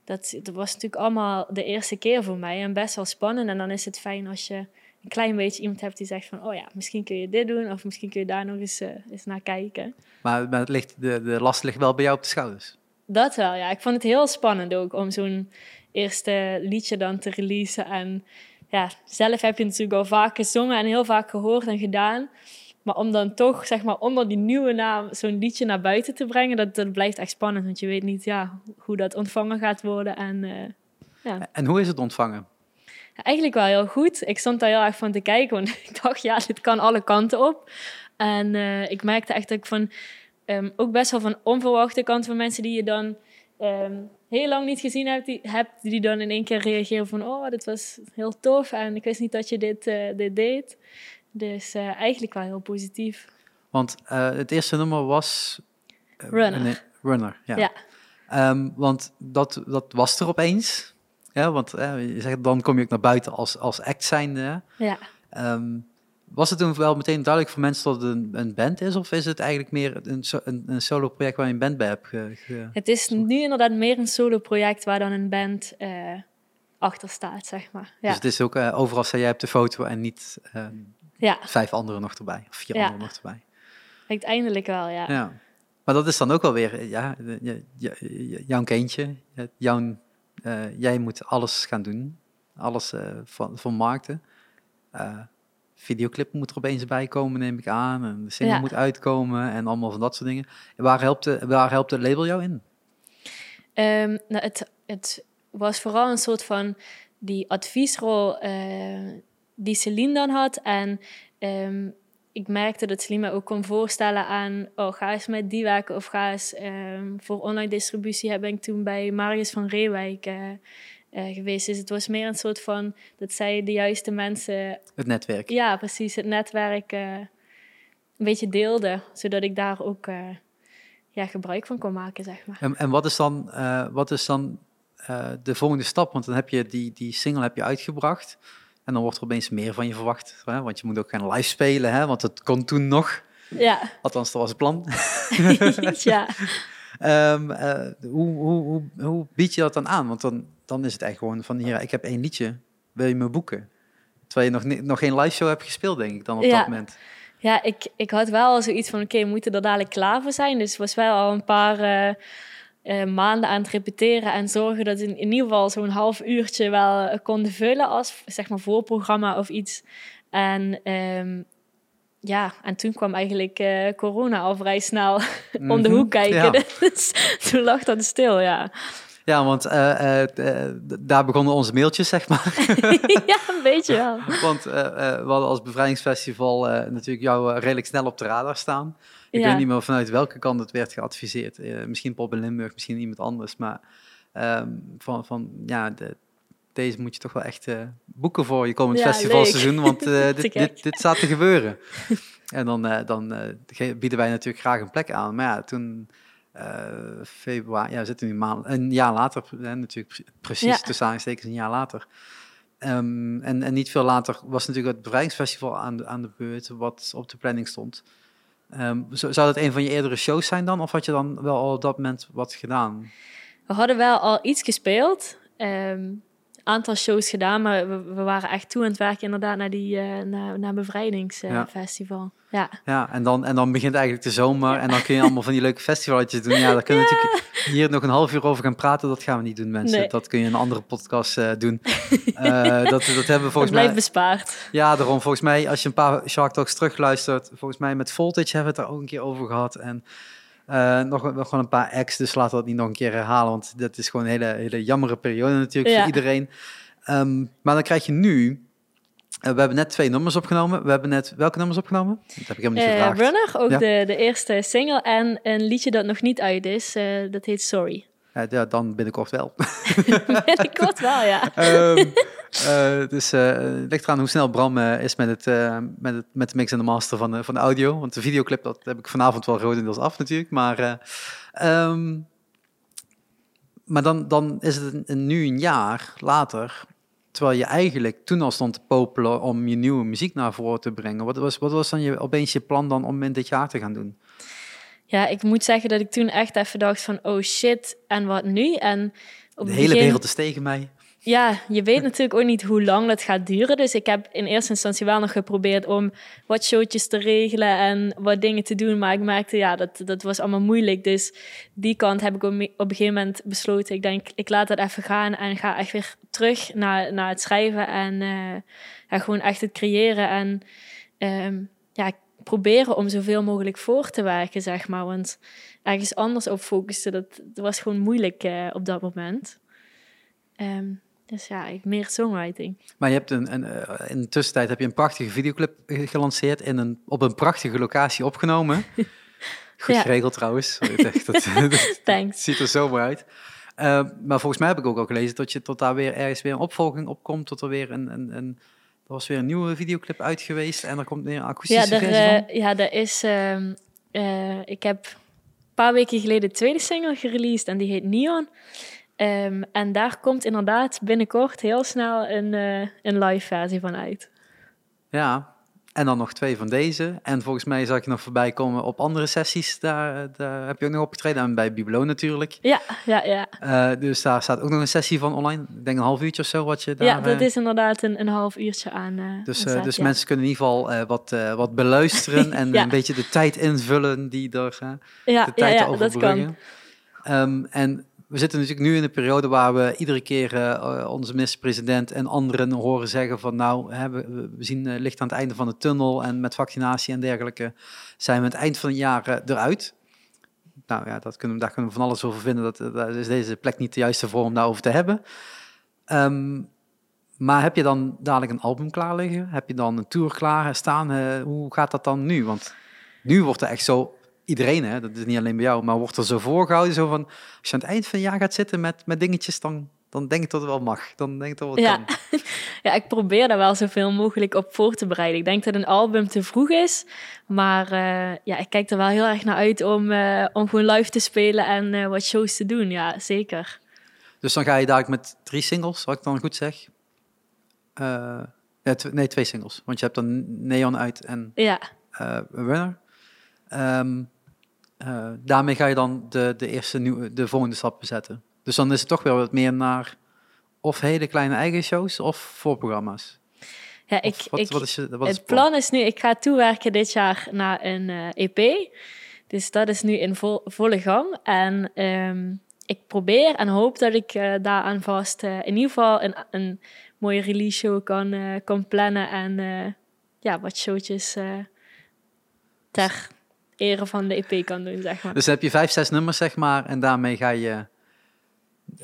Dat, dat was natuurlijk allemaal de eerste keer voor mij en best wel spannend. En dan is het fijn als je een klein beetje iemand hebt die zegt van... oh ja, misschien kun je dit doen of misschien kun je daar nog eens, eh, eens naar kijken. Maar, maar het ligt, de, de last ligt wel bij jou op de schouders. Dat wel, ja. Ik vond het heel spannend ook om zo'n eerste liedje dan te releasen. En ja, zelf heb je natuurlijk al vaak gezongen en heel vaak gehoord en gedaan. Maar om dan toch, zeg maar, onder die nieuwe naam zo'n liedje naar buiten te brengen, dat, dat blijft echt spannend. Want je weet niet ja, hoe dat ontvangen gaat worden. En eh, ja. En hoe is het ontvangen? Ja, eigenlijk wel heel goed. Ik stond daar heel erg van te kijken, want ik dacht, ja, dit kan alle kanten op. En eh, ik merkte echt dat ik van ehm, ook best wel van onverwachte kant van mensen die je dan ehm, heel lang niet gezien hebt die, hebt, die dan in één keer reageren van oh, dit was heel tof en ik wist niet dat je dit, eh, dit deed. Dus eh, eigenlijk wel heel positief. Want eh, het eerste nummer was... Runner. nee, runner, ja. Ja. Ehm, want dat, dat was er opeens. Ja, want je zegt, dan kom je ook naar buiten als, als act zijnde. Ja. Ehm, was het toen wel meteen duidelijk voor mensen dat het een, een band is? Of is het eigenlijk meer een, een, een solo project waar je een band bij hebt? Ge, ge- Het is nu inderdaad meer een solo-project waar dan een band eh, achter staat, zeg maar. Ja. Dus het is ook eh, overal sta jij op de foto en niet ehm, ja, vijf anderen nog erbij. Of vier Ja. anderen nog erbij. uiteindelijk wel, ja. Ja. Maar dat is dan ook wel weer, eh, ja, jouw kindje. je- Jouw, jij moet alles gaan doen. Alles van, van markten. Videoclip moet er opeens bij komen, neem ik aan. En de single Ja. moet uitkomen en allemaal van dat soort dingen. En waar helpt, de, waar helpt het label jou in? Ehm, nou, het, het was vooral een soort van die adviesrol eh, die Celine dan had. En ehm, ik merkte dat Celine me ook kon voorstellen aan... oh, ga eens met die werken of ga eens... ehm, voor online distributie heb ik toen bij Marius van Reewijk eh, eh, geweest. Dus het was meer een soort van... dat zij de juiste mensen... Het netwerk. Ja, precies, het netwerk eh, een beetje deelde. Zodat ik daar ook eh, ja, gebruik van kon maken, zeg maar. En, en wat is dan, wat is dan de volgende stap? Want dan heb je die, die single heb je uitgebracht. En dan wordt er opeens meer van je verwacht. Hè? Want je moet ook gaan live spelen, hè? want dat kon toen nog. Ja, Althans, dat was het plan. ja. Ehm, eh, hoe, hoe, hoe, hoe bied je dat dan aan? Want dan, dan is het echt gewoon van, hier, ik heb één liedje, wil je me boeken? Terwijl je nog, nog geen live show hebt gespeeld, denk ik, dan op Ja. dat moment. Ja, ik, ik had wel al zoiets van, oké, we moeten er dadelijk klaar voor zijn. Dus ik was wel al een paar eh, eh, maanden aan het repeteren en zorgen dat in, in ieder geval zo'n half uurtje wel konden vullen als, zeg maar, voorprogramma of iets. En ehm, ja, en toen kwam eigenlijk eh, corona al vrij snel om de Mhm. hoek kijken. Ja. Dus toen lag dat stil, ja. Ja, want eh, eh, daar begonnen onze mailtjes, zeg maar. ja, een beetje wel. Want we hadden als bevrijdingsfestival natuurlijk jou redelijk snel op de radar staan. Ik Ja. weet niet meer vanuit welke kant het werd geadviseerd. Misschien Pop in Limburg, misschien iemand anders. Maar ehm, van, van ja, de, deze moet je toch wel echt eh, boeken voor je komend Ja, festivalseizoen. Want Te dit, dit, dit staat te gebeuren. en dan, eh, dan bieden wij natuurlijk graag een plek aan. Maar ja, toen... februari, ja, we zitten nu een, maand, een jaar later, hè, natuurlijk pre- precies, Ja. tussen aanstekens een jaar later. Ehm, en, en niet veel later was natuurlijk het bevrijdingsfestival aan de, aan de beurt, wat op de planning stond. Ehm, zo- zou dat een van je eerdere shows zijn dan? Of had je dan wel al op dat moment wat gedaan? We hadden wel al iets gespeeld. Een aantal shows gedaan, maar we, we waren echt toe aan het werken inderdaad naar die eh naar, naar bevrijdingsfestival. ja. Ja, en dan, en dan begint eigenlijk de zomer en dan kun je allemaal van die leuke festivaletjes doen. Ja, daar kunnen we natuurlijk hier nog een half uur over gaan praten. Dat gaan we niet doen, mensen. Nee. Dat kun je in een andere podcast eh, doen. Eh, dat, dat hebben we Dat volgens blijft mij... bespaard. Ja, daarom volgens mij, als je een paar Shark Talks terugluistert, volgens mij met Voltage hebben we het er ook een keer over gehad. En eh, nog, nog gewoon een paar ex, dus laten we dat niet nog een keer herhalen, want dat is gewoon een hele, hele jammere periode natuurlijk Ja. voor iedereen. Ehm, maar dan krijg je nu, eh, we hebben net twee nummers opgenomen. We hebben net, welke nummers opgenomen? Dat heb ik helemaal niet Eh, gevraagd. Runner, ook Ja. de, de eerste single. En een liedje dat nog niet uit is, dat heet Sorry. Eh, ja, dan binnenkort wel. Binnenkort wel, ja. Ehm, eh, dus eh, het ligt eraan hoe snel Bram is met, het, met, het, met de mix en de master van de, van de audio. Want de videoclip dat heb ik vanavond wel grotendeels af natuurlijk. Maar, eh, ehm, maar dan, dan is het een, een- nu een jaar later. Terwijl je eigenlijk toen al stond te popelen om je nieuwe muziek naar voren te brengen. Wat was, wat was dan je, opeens je plan dan om in dit jaar te gaan doen? Ja, ik moet zeggen dat ik toen echt even dacht van, oh shit, en wat nu? En op De hele begin- wereld is tegen mij. Ja, je weet natuurlijk ook niet hoe lang dat gaat duren. Dus ik heb in eerste instantie wel nog geprobeerd om wat showtjes te regelen en wat dingen te doen. Maar ik merkte, ja, dat, dat was allemaal moeilijk. Dus die kant heb ik op op een gegeven moment besloten. Ik denk, ik laat dat even gaan en ga echt weer terug naar, naar het schrijven. En eh, ja, gewoon echt het creëren. En ehm, ja, proberen om zoveel mogelijk voor te werken, zeg maar. Want ergens anders op focussen, dat, dat was gewoon moeilijk eh, op dat moment. Ehm, dus ja, meer songwriting. Maar je hebt een, een, eh, in de tussentijd heb je een prachtige videoclip ge- gelanceerd in een, op een prachtige locatie opgenomen. Goed Ja. geregeld trouwens. Echt, dat, dat Thanks. ziet er zo mooi uit. Eh, maar volgens mij heb ik ook al gelezen dat je tot daar weer ergens weer een opvolging op komt. Tot er weer een, een, een er was weer een nieuwe videoclip uit geweest en er komt weer een Ja, akoestische er, versie van. eh, ja, er is... ehm, eh, ik heb een paar weken geleden de tweede single gereleased en die heet Neon. Ehm, en daar komt inderdaad binnenkort heel snel een, eh, een live versie van uit. Ja, en dan nog twee van deze. En volgens mij zag je nog voorbij komen op andere sessies. Daar, daar heb je ook nog opgetreden. En bij Bibelo natuurlijk. Ja, ja, ja. Eh, dus daar staat ook nog een sessie van online. Ik denk een half uurtje of zo wat je daar... ja, dat eh, is inderdaad een, een half uurtje aan. eh, Dus, staat, dus ja. mensen kunnen in ieder geval wat, wat beluisteren en Ja. een beetje de tijd invullen die er ja, de ja, tijd ja, dat overbruggen. kan. Ehm, en we zitten natuurlijk nu in een periode waar we iedere keer eh, onze minister-president en anderen horen zeggen van nou, hè, we, zien eh, licht aan het einde van de tunnel en met vaccinatie en dergelijke zijn we het eind van het jaar eh, eruit. Nou ja, dat kunnen, daar kunnen we van alles over vinden. Dat, daar is deze plek niet de juiste voor om daarover te hebben. Ehm, maar heb je dan dadelijk een album klaar liggen? Heb je dan een tour klaar staan? Hoe gaat dat dan nu? Want nu wordt er echt zo, iedereen, hè, dat is niet alleen bij jou, maar wordt er zo voorgehouden, zo van, als je aan het eind van het jaar gaat zitten met, met dingetjes, dan, dan denk ik dat het wel mag. Dan denk ik dat het Ja. kan. Ja, ik probeer daar wel zoveel mogelijk op voor te bereiden. Ik denk dat een album te vroeg is, maar eh, ja, ik kijk er wel heel erg naar uit om, eh, om gewoon live te spelen en eh, wat shows te doen. Ja, zeker. Dus dan ga je dadelijk met drie singles, wat ik dan goed zeg. Nee, twee singles. Want je hebt dan Neon uit en Ja, Runner. Ehm, eh, daarmee ga je dan de, de eerste nieuwe, de volgende stap zetten. Dus dan is het toch weer wat meer naar of hele kleine eigen shows of voorprogramma's. ja ik, wat, ik, wat is je, wat is het plan is nu, ik ga toewerken dit jaar naar een eh, EP. Dus dat is nu in vol, volle gang. En ehm, ik probeer en hoop dat ik eh daaraan vast in ieder geval een, een mooie release show kan, kan plannen. En ja, wat showtjes ter ere van de EP kan doen, zeg maar. Dus dan heb je vijf, zes nummers, zeg maar, en daarmee ga je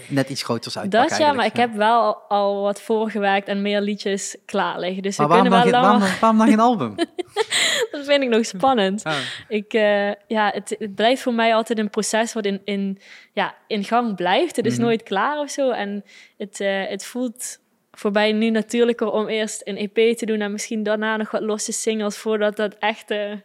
net iets groters uitpakken dat ja, maar ik heb wel al, al wat voorgewerkt en meer liedjes klaar liggen. Dus we waarom kunnen dan, wel langer... waarom, waarom dan geen album? Dat vind ik nog spannend. Ik, eh, ja, het, het blijft voor mij altijd een proces wat in, in, ja, in gang blijft. Het is Mhm. nooit klaar of zo. En het, eh, het voelt voor mij nu natuurlijker om eerst een EP te doen en misschien daarna nog wat losse singles voordat dat echte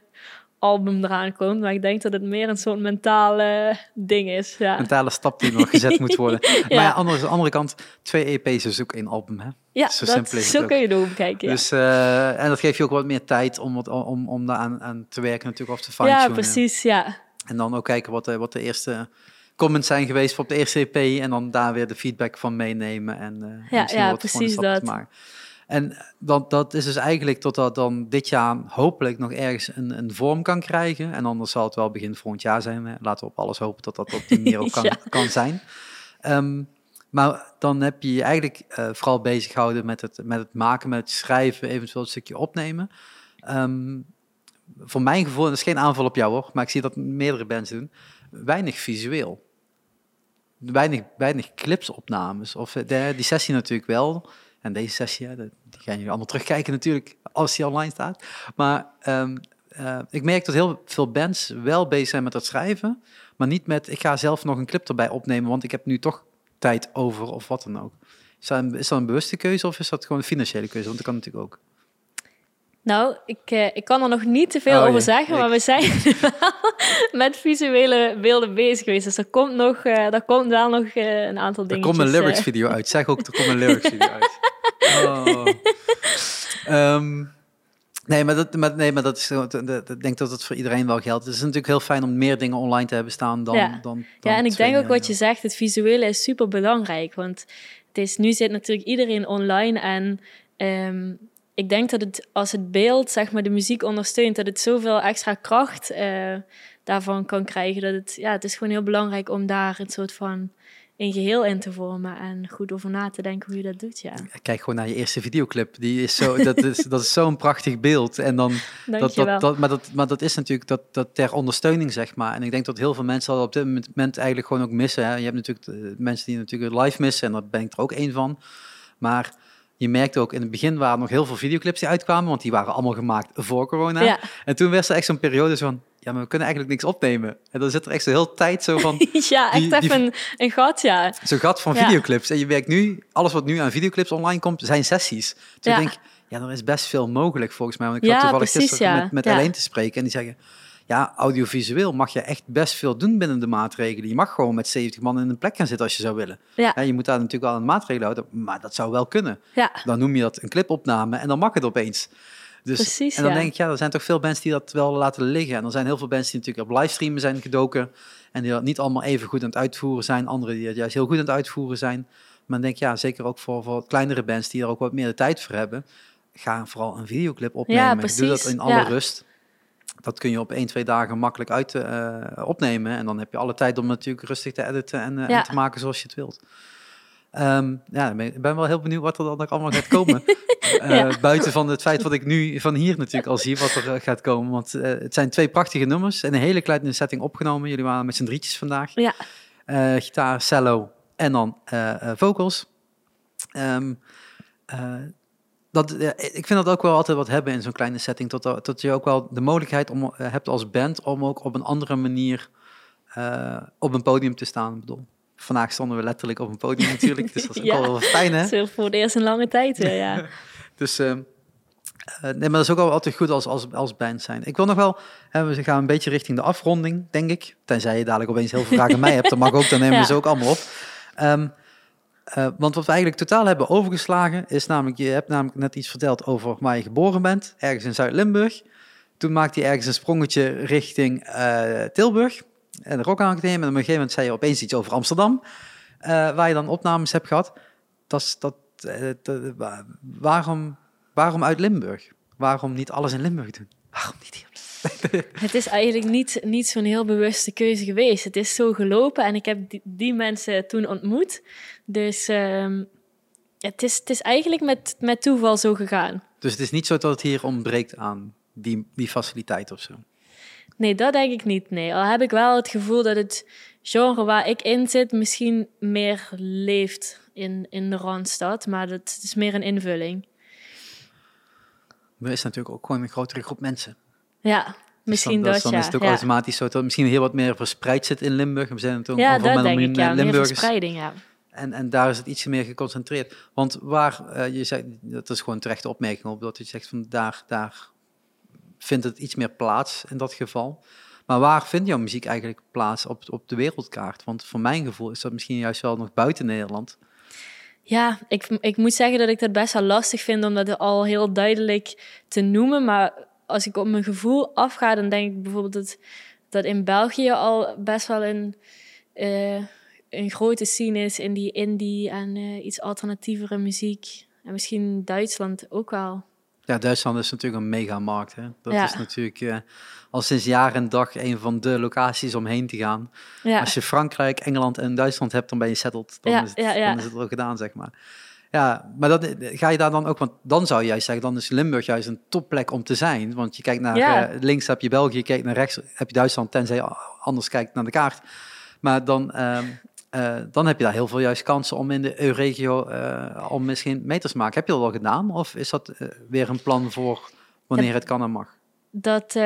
album eraan komt. Maar ik denk dat het meer een soort mentale ding is. Ja, mentale stap die nog gezet moet worden. Maar ja, Ja. aan de andere kant, twee EP's is ook één album, hè? ja zo dat, simpel is zo ook. kun je erom kijken. Ja, Dus, eh, en dat geeft je ook wat meer tijd om, wat, om, om daar aan, aan te werken natuurlijk, of te ja fine-tunen. precies. Ja. En dan ook kijken wat de, wat de eerste comments zijn geweest op de eerste EP en dan daar weer de feedback van meenemen en, en Ja, ja, wat precies dat. maken. En dat, dat is dus eigenlijk totdat dan dit jaar hopelijk nog ergens een, een vorm kan krijgen. En anders zal het wel begin volgend jaar zijn. Laten we op alles hopen dat dat op die manier ook kan, Ja. kan zijn. Ehm, maar dan heb je je eigenlijk eh, vooral bezig gehouden met het, met het maken, met het schrijven, eventueel een stukje opnemen. Ehm, voor mijn gevoel, en dat is geen aanval op jou hoor, maar ik zie dat meerdere bands doen, weinig visueel. Weinig, weinig clipsopnames. Of eh, de, die sessie natuurlijk wel. En deze sessie, dat- die gaan jullie allemaal terugkijken natuurlijk, als die online staat. Maar ehm, eh, ik merk dat heel veel bands wel bezig zijn met het schrijven, maar niet met, ik ga zelf nog een clip erbij opnemen, want ik heb nu toch tijd over of wat dan ook. Is dat een, is dat een bewuste keuze of is dat gewoon een financiële keuze? Want dat kan natuurlijk ook. Nou, ik, eh, ik kan er nog niet te veel Oh, over zeggen, maar we zijn wel met visuele beelden bezig geweest. Dus er komt, nog, er komt wel nog eh, een aantal Er dingetjes. komt een lyrics eh. video uit. Zeg ook, er komt een lyrics video uit. Oh. Ehm, nee, maar dat, maar, nee, maar dat is, dat- dat- ik denk dat het voor iedereen wel geldt. Het is natuurlijk heel fijn om meer dingen online te hebben staan dan... Ja. dan, dan Ja, en ik denk ook wat dingen. je zegt, het visuele is super belangrijk. Want het is, nu zit natuurlijk iedereen online en ehm, ik denk dat het als het beeld zeg maar, de muziek ondersteunt, dat het zoveel extra kracht daarvan kan krijgen. Dat het, ja, het is gewoon heel belangrijk om daar een soort van een geheel in te vormen en goed over na te denken hoe je dat doet. Ja, Kijk gewoon naar je eerste videoclip. Die is zo, dat is, dat is zo'n prachtig beeld. En dan, dat, dat, dat, maar, dat, maar dat is natuurlijk dat, dat ter ondersteuning, zeg maar. En ik denk dat heel veel mensen dat op dit moment eigenlijk gewoon ook missen. Hè. Je hebt natuurlijk mensen die natuurlijk live missen. En daar ben ik er ook één van. Maar je merkte ook in het begin waren nog heel veel videoclips die uitkwamen. Want die waren allemaal gemaakt voor corona. ja, En toen werd er echt zo'n periode van... ja, maar we kunnen eigenlijk niks opnemen. En dan zit er echt zo heel tijd zo van... ja, echt Die- die- even een, een gat, ja. Zo'n gat van Ja. videoclips. En je werkt nu, alles wat nu aan videoclips online komt, zijn sessies. Dus Ja. ik denk, ja, er is best veel mogelijk volgens mij. Want ik had toevallig precies, gisteren met, met alleen te spreken. En die zeggen, ja, audiovisueel mag je echt best veel doen binnen de maatregelen. Je mag gewoon met 70 man in een plek gaan zitten als je zou willen. Ja. Ja, je moet daar natuurlijk wel aan de maatregelen houden, maar dat zou wel kunnen. Ja, Dan noem je dat een clipopname en dan mag het opeens. Dus, Precies, en dan ja. denk ik, ja, er zijn toch veel mensen die dat wel laten liggen. En er zijn heel veel mensen die natuurlijk op livestreamen zijn gedoken. En die dat niet allemaal even goed aan het uitvoeren zijn. Anderen die het juist heel goed aan het uitvoeren zijn. Maar dan denk ik, ja, zeker ook voor, voor kleinere bands die er ook wat meer de tijd voor hebben. Ga vooral een videoclip opnemen. Doe dat in alle ja. rust. Dat kun je op één, twee dagen makkelijk uit eh, opnemen. En dan heb je alle tijd om natuurlijk rustig te editen en, eh, en Ja. te maken zoals je het wilt. Ehm, ja, ik ben- wel heel benieuwd wat er dan nog allemaal gaat komen. Eh. Buiten van het feit wat ik nu van hier natuurlijk al zie, wat er eh, gaat komen. Want eh, het zijn twee prachtige nummers en een hele kleine setting opgenomen. Jullie waren met z'n drietjes vandaag. ja. Gitaar, cello en dan vocals. Ehm, eh, dat, ik vind dat ook wel altijd wat hebben in zo'n kleine setting. Tot, tot je ook wel de mogelijkheid om, hebt als band om ook op een andere manier op een podium te staan. Ik bedoel, vandaag stonden we letterlijk op een podium natuurlijk. Dus dat is ook Ja. wel wel fijn, hè? Is voor het eerst een lange tijd ja. Dus eh, nee, maar dat is ook altijd goed als, als, als band zijn. Ik wil nog wel, hè, we gaan een beetje richting de afronding, denk ik. Tenzij je dadelijk opeens heel veel vragen aan mij hebt, dat mag ook, dan nemen we Ja. ze ook allemaal op. Ehm, eh, want wat we eigenlijk totaal hebben overgeslagen, is namelijk, je hebt namelijk net iets verteld over waar je geboren bent, ergens in Zuid-Limburg. Toen maakte je ergens een sprongetje richting eh, Tilburg en de Rock Academie. En op een gegeven moment zei je opeens iets over Amsterdam, eh, waar je dan opnames hebt gehad. Dat, is- dat, eh, waarom, waarom uit Limburg? Waarom niet alles in Limburg doen? Waarom niet hier? Het is eigenlijk niet, niet zo'n heel bewuste keuze geweest. Het is zo gelopen en ik heb die, die mensen toen ontmoet. Dus ehm, het, is, het is eigenlijk met, met toeval zo gegaan. Dus het is niet zo dat het hier ontbreekt aan die, die faciliteit of zo. Nee, dat denk ik niet. Nee. Al heb ik wel het gevoel dat het genre waar ik in zit misschien meer leeft in, in de Randstad. Maar dat is meer een invulling. Er is natuurlijk ook gewoon een grotere groep mensen. Ja, Dus misschien dan, dat, dan ja. is het ook ja. automatisch zo dat misschien heel wat meer verspreid zit in Limburg. We zijn natuurlijk Ja, ik. Ja, meer Limburgers. verspreiding, ja. En, en daar is het iets meer geconcentreerd. Want waar, eh, je zegt, dat is gewoon terechte opmerking op, dat je zegt van daar, daar vindt het iets meer plaats in dat geval. Maar waar vindt jouw muziek eigenlijk plaats op, op de wereldkaart? Want voor mijn gevoel is dat misschien juist wel nog buiten Nederland. Ja, ik, ik moet zeggen dat ik dat best wel lastig vind om dat al heel duidelijk te noemen. Maar als ik op mijn gevoel afga, dan denk ik bijvoorbeeld dat, dat in België al best wel een, eh, een grote scene is in die indie en eh, iets alternatievere muziek. En misschien Duitsland ook wel. Ja, Duitsland is natuurlijk een megamarkt. Hè? Dat Ja. is natuurlijk eh, al sinds jaar en dag een van de locaties om heen te gaan. Ja, Als je Frankrijk, Engeland en Duitsland hebt, dan ben je settled. Dan, Ja, is, het, ja, ja. dan is het wel gedaan, zeg maar. Ja, maar dat, ga je daar dan ook, want dan zou je juist zeggen, dan is Limburg juist een topplek om te zijn. Want je kijkt naar eh, links heb je België, je kijkt naar rechts heb je Duitsland, tenzij je anders kijkt naar de kaart. Maar dan, ehm, eh, dan heb je daar heel veel juist kansen om in de EU-regio eh, om misschien meters te maken. Heb je dat al gedaan? Of is dat eh, weer een plan voor wanneer het kan en mag? dat,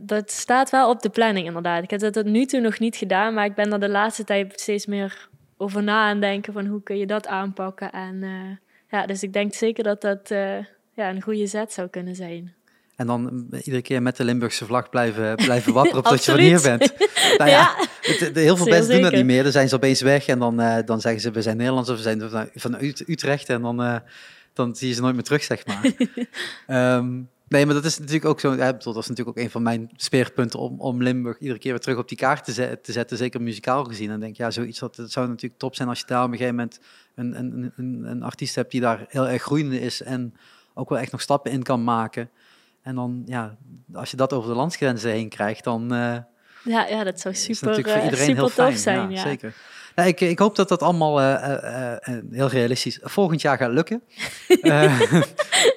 dat staat wel op de planning inderdaad. Ik heb dat tot nu toe nog niet gedaan, maar ik ben er de laatste tijd steeds meer over na aan denken van hoe kun je dat aanpakken. En ja, dus ik denk zeker dat dat ja, een goede zet zou kunnen zijn. En dan iedere keer met de Limburgse vlag blijven, blijven wapperen tot je van hier bent. Nou ja, het- de- heel veel mensen doen dat niet meer. Dan zijn ze opeens weg en dan, eh, dan zeggen ze we zijn Nederlands of we zijn van, van Ut- Utrecht. En dan, eh, dan zie je ze nooit meer terug, zeg maar. Ehm, nee, maar dat is natuurlijk ook zo. Ja, bedoel, dat is natuurlijk ook een van mijn speerpunten om, om Limburg iedere keer weer terug op die kaart te, zet- te zetten. Zeker muzikaal gezien. En denk ja, zoiets dat, dat zou natuurlijk top zijn als je daar op een gegeven moment een, een, een, een artiest hebt die daar heel erg groeiende is en ook wel echt nog stappen in kan maken. En dan, ja, als je dat over de landsgrenzen heen krijgt, dan eh, Ja, ja dat zou super, voor eh, iedereen super heel fijn. tof zijn. Ja, zeker. Nou, ik, ik hoop dat dat allemaal eh, heel realistisch volgend jaar gaat lukken.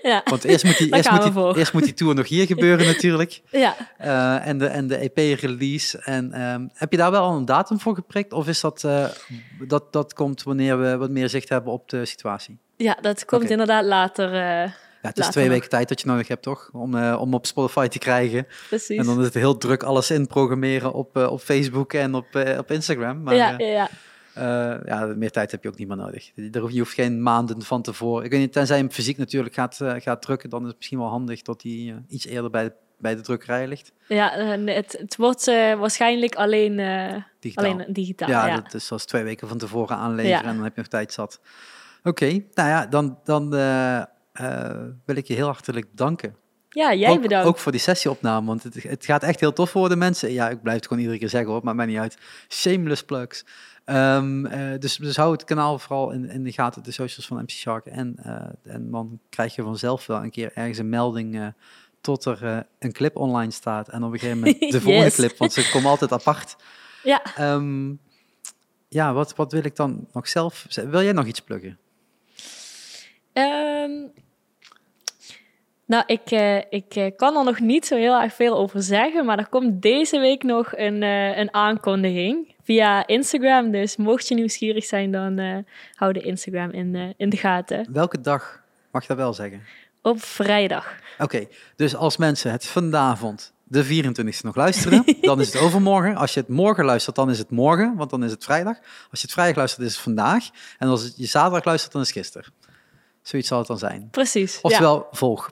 Ja. want eerst moet, die, eerst, moet die, eerst moet die tour nog hier gebeuren natuurlijk. ja. En de, en de EP-release. En ehm, heb je daar wel al een datum voor geprikt? Of is dat, dat, dat komt wanneer we wat meer zicht hebben op de situatie? ja, dat komt inderdaad later. eh, Ja, het is twee weken tijd dat je nodig hebt, toch? Om, eh, om op Spotify te krijgen. Precies. En dan is het heel druk alles inprogrammeren op, eh, op Facebook en op, eh, op Instagram. Maar ja, ja, ja. ja, meer tijd heb je ook niet meer nodig. Je hoeft geen maanden van tevoren. Ik weet niet, tenzij je hem fysiek natuurlijk gaat, gaat drukken, dan is het misschien wel handig dat hij iets eerder bij de, bij de drukkerij ligt. ja het, het wordt waarschijnlijk alleen, Digitaal. alleen digitaal. ja, Ja, dat is zoals twee weken van tevoren aanleveren en dan heb je nog tijd zat. Oké, nou ja, dan, dan wil ik je heel hartelijk danken. ja jij ook, bedankt. ook voor die sessieopname, want het, het gaat echt heel tof worden, mensen. Ja, ik blijf het gewoon iedere keer zeggen hoor, maakt mij niet uit. Shameless plugs. Ehm, eh, dus, dus hou het kanaal vooral in, in de gaten, de socials van MC Shark. En, eh, en dan krijg je vanzelf wel een keer ergens een melding eh, tot er eh, een clip online staat. En op een gegeven moment de volgende clip, want ze komen altijd apart. Ja, Ehm, ja, wat, wat wil ik dan nog zelf? Wil jij nog iets pluggen? Ehm, nou, ik, eh, ik eh, kan er nog niet zo heel erg veel over zeggen, maar er komt deze week nog een, eh, een aankondiging via Instagram. Dus mocht je nieuwsgierig zijn, dan hou de Instagram in, in de gaten. Welke dag mag je dat wel zeggen? Op vrijdag. Oké, dus als mensen het vanavond, de 24e, nog luisteren, dan is het overmorgen. Als je het morgen luistert, dan is het morgen, want dan is het vrijdag. Als je het vrijdag luistert, is het vandaag. En als je zaterdag luistert, dan is het gisteren. Zoiets zal het dan zijn. Precies. ja. Oftewel, volg.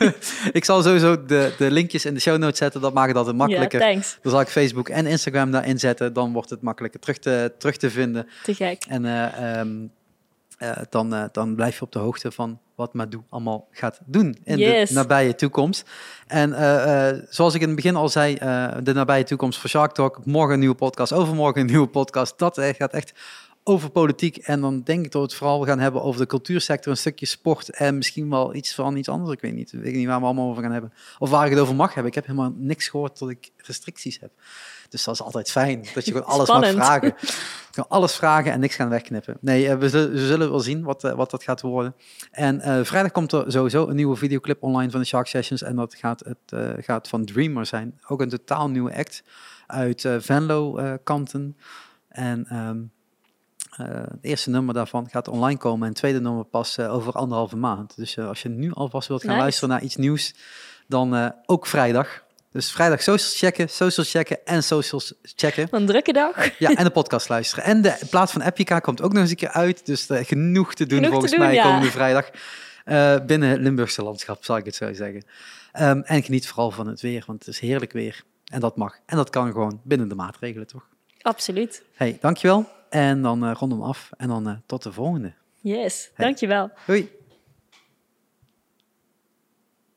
ik zal sowieso de, de linkjes in de show notes zetten, dat maakt het altijd makkelijker. Ja, thanks. dan zal ik Facebook en Instagram daarin zetten, dan wordt het makkelijker terug te, terug te vinden. Te gek. En eh, ehm, eh, dan, eh, dan blijf je op de hoogte van wat Madou allemaal gaat doen in Yes. de nabije toekomst. En zoals ik in het begin al zei, de nabije toekomst voor Shark Talk. Morgen een nieuwe podcast, overmorgen een nieuwe podcast. Dat gaat echt over politiek. En dan denk ik dat we het vooral gaan hebben over de cultuursector, een stukje sport en misschien wel iets van iets anders. Ik weet niet, ik weet niet waar we allemaal over gaan hebben. Of waar ik het over mag hebben. Ik heb helemaal niks gehoord dat ik restricties heb. Dus dat is altijd fijn, dat je gewoon alles Spannend. mag vragen. Je kan alles vragen en niks gaan wegknippen. Nee, eh, we, zullen, we zullen wel zien wat, eh, wat dat gaat worden. En eh, vrijdag komt er sowieso een nieuwe videoclip online van de Shark Sessions. En dat gaat, het, gaat van Dreamer zijn. Ook een totaal nieuwe act uit eh, Venlo-kanten. en ehm, eh, het eerste nummer daarvan gaat online komen. En het tweede nummer pas eh, over anderhalve maand. Dus eh, als je nu alvast wilt gaan Nice. luisteren naar iets nieuws, dan eh, ook vrijdag. Dus vrijdag socials checken, socials checken en socials checken. Een drukke dag. Ja, en de podcast luisteren. En de plaat van Epica komt ook nog eens een keer uit. Dus eh, genoeg te doen Genoeg te volgens doen, mij ja. komende vrijdag. Eh, binnen het Limburgse landschap, zal ik het zo zeggen. Ehm, en geniet vooral van het weer, want het is heerlijk weer. En dat mag. En dat kan gewoon binnen de maatregelen, toch? Absoluut. hey, dankjewel. En dan eh rondom af. En dan eh, tot de volgende. Yes, dankjewel. Doei.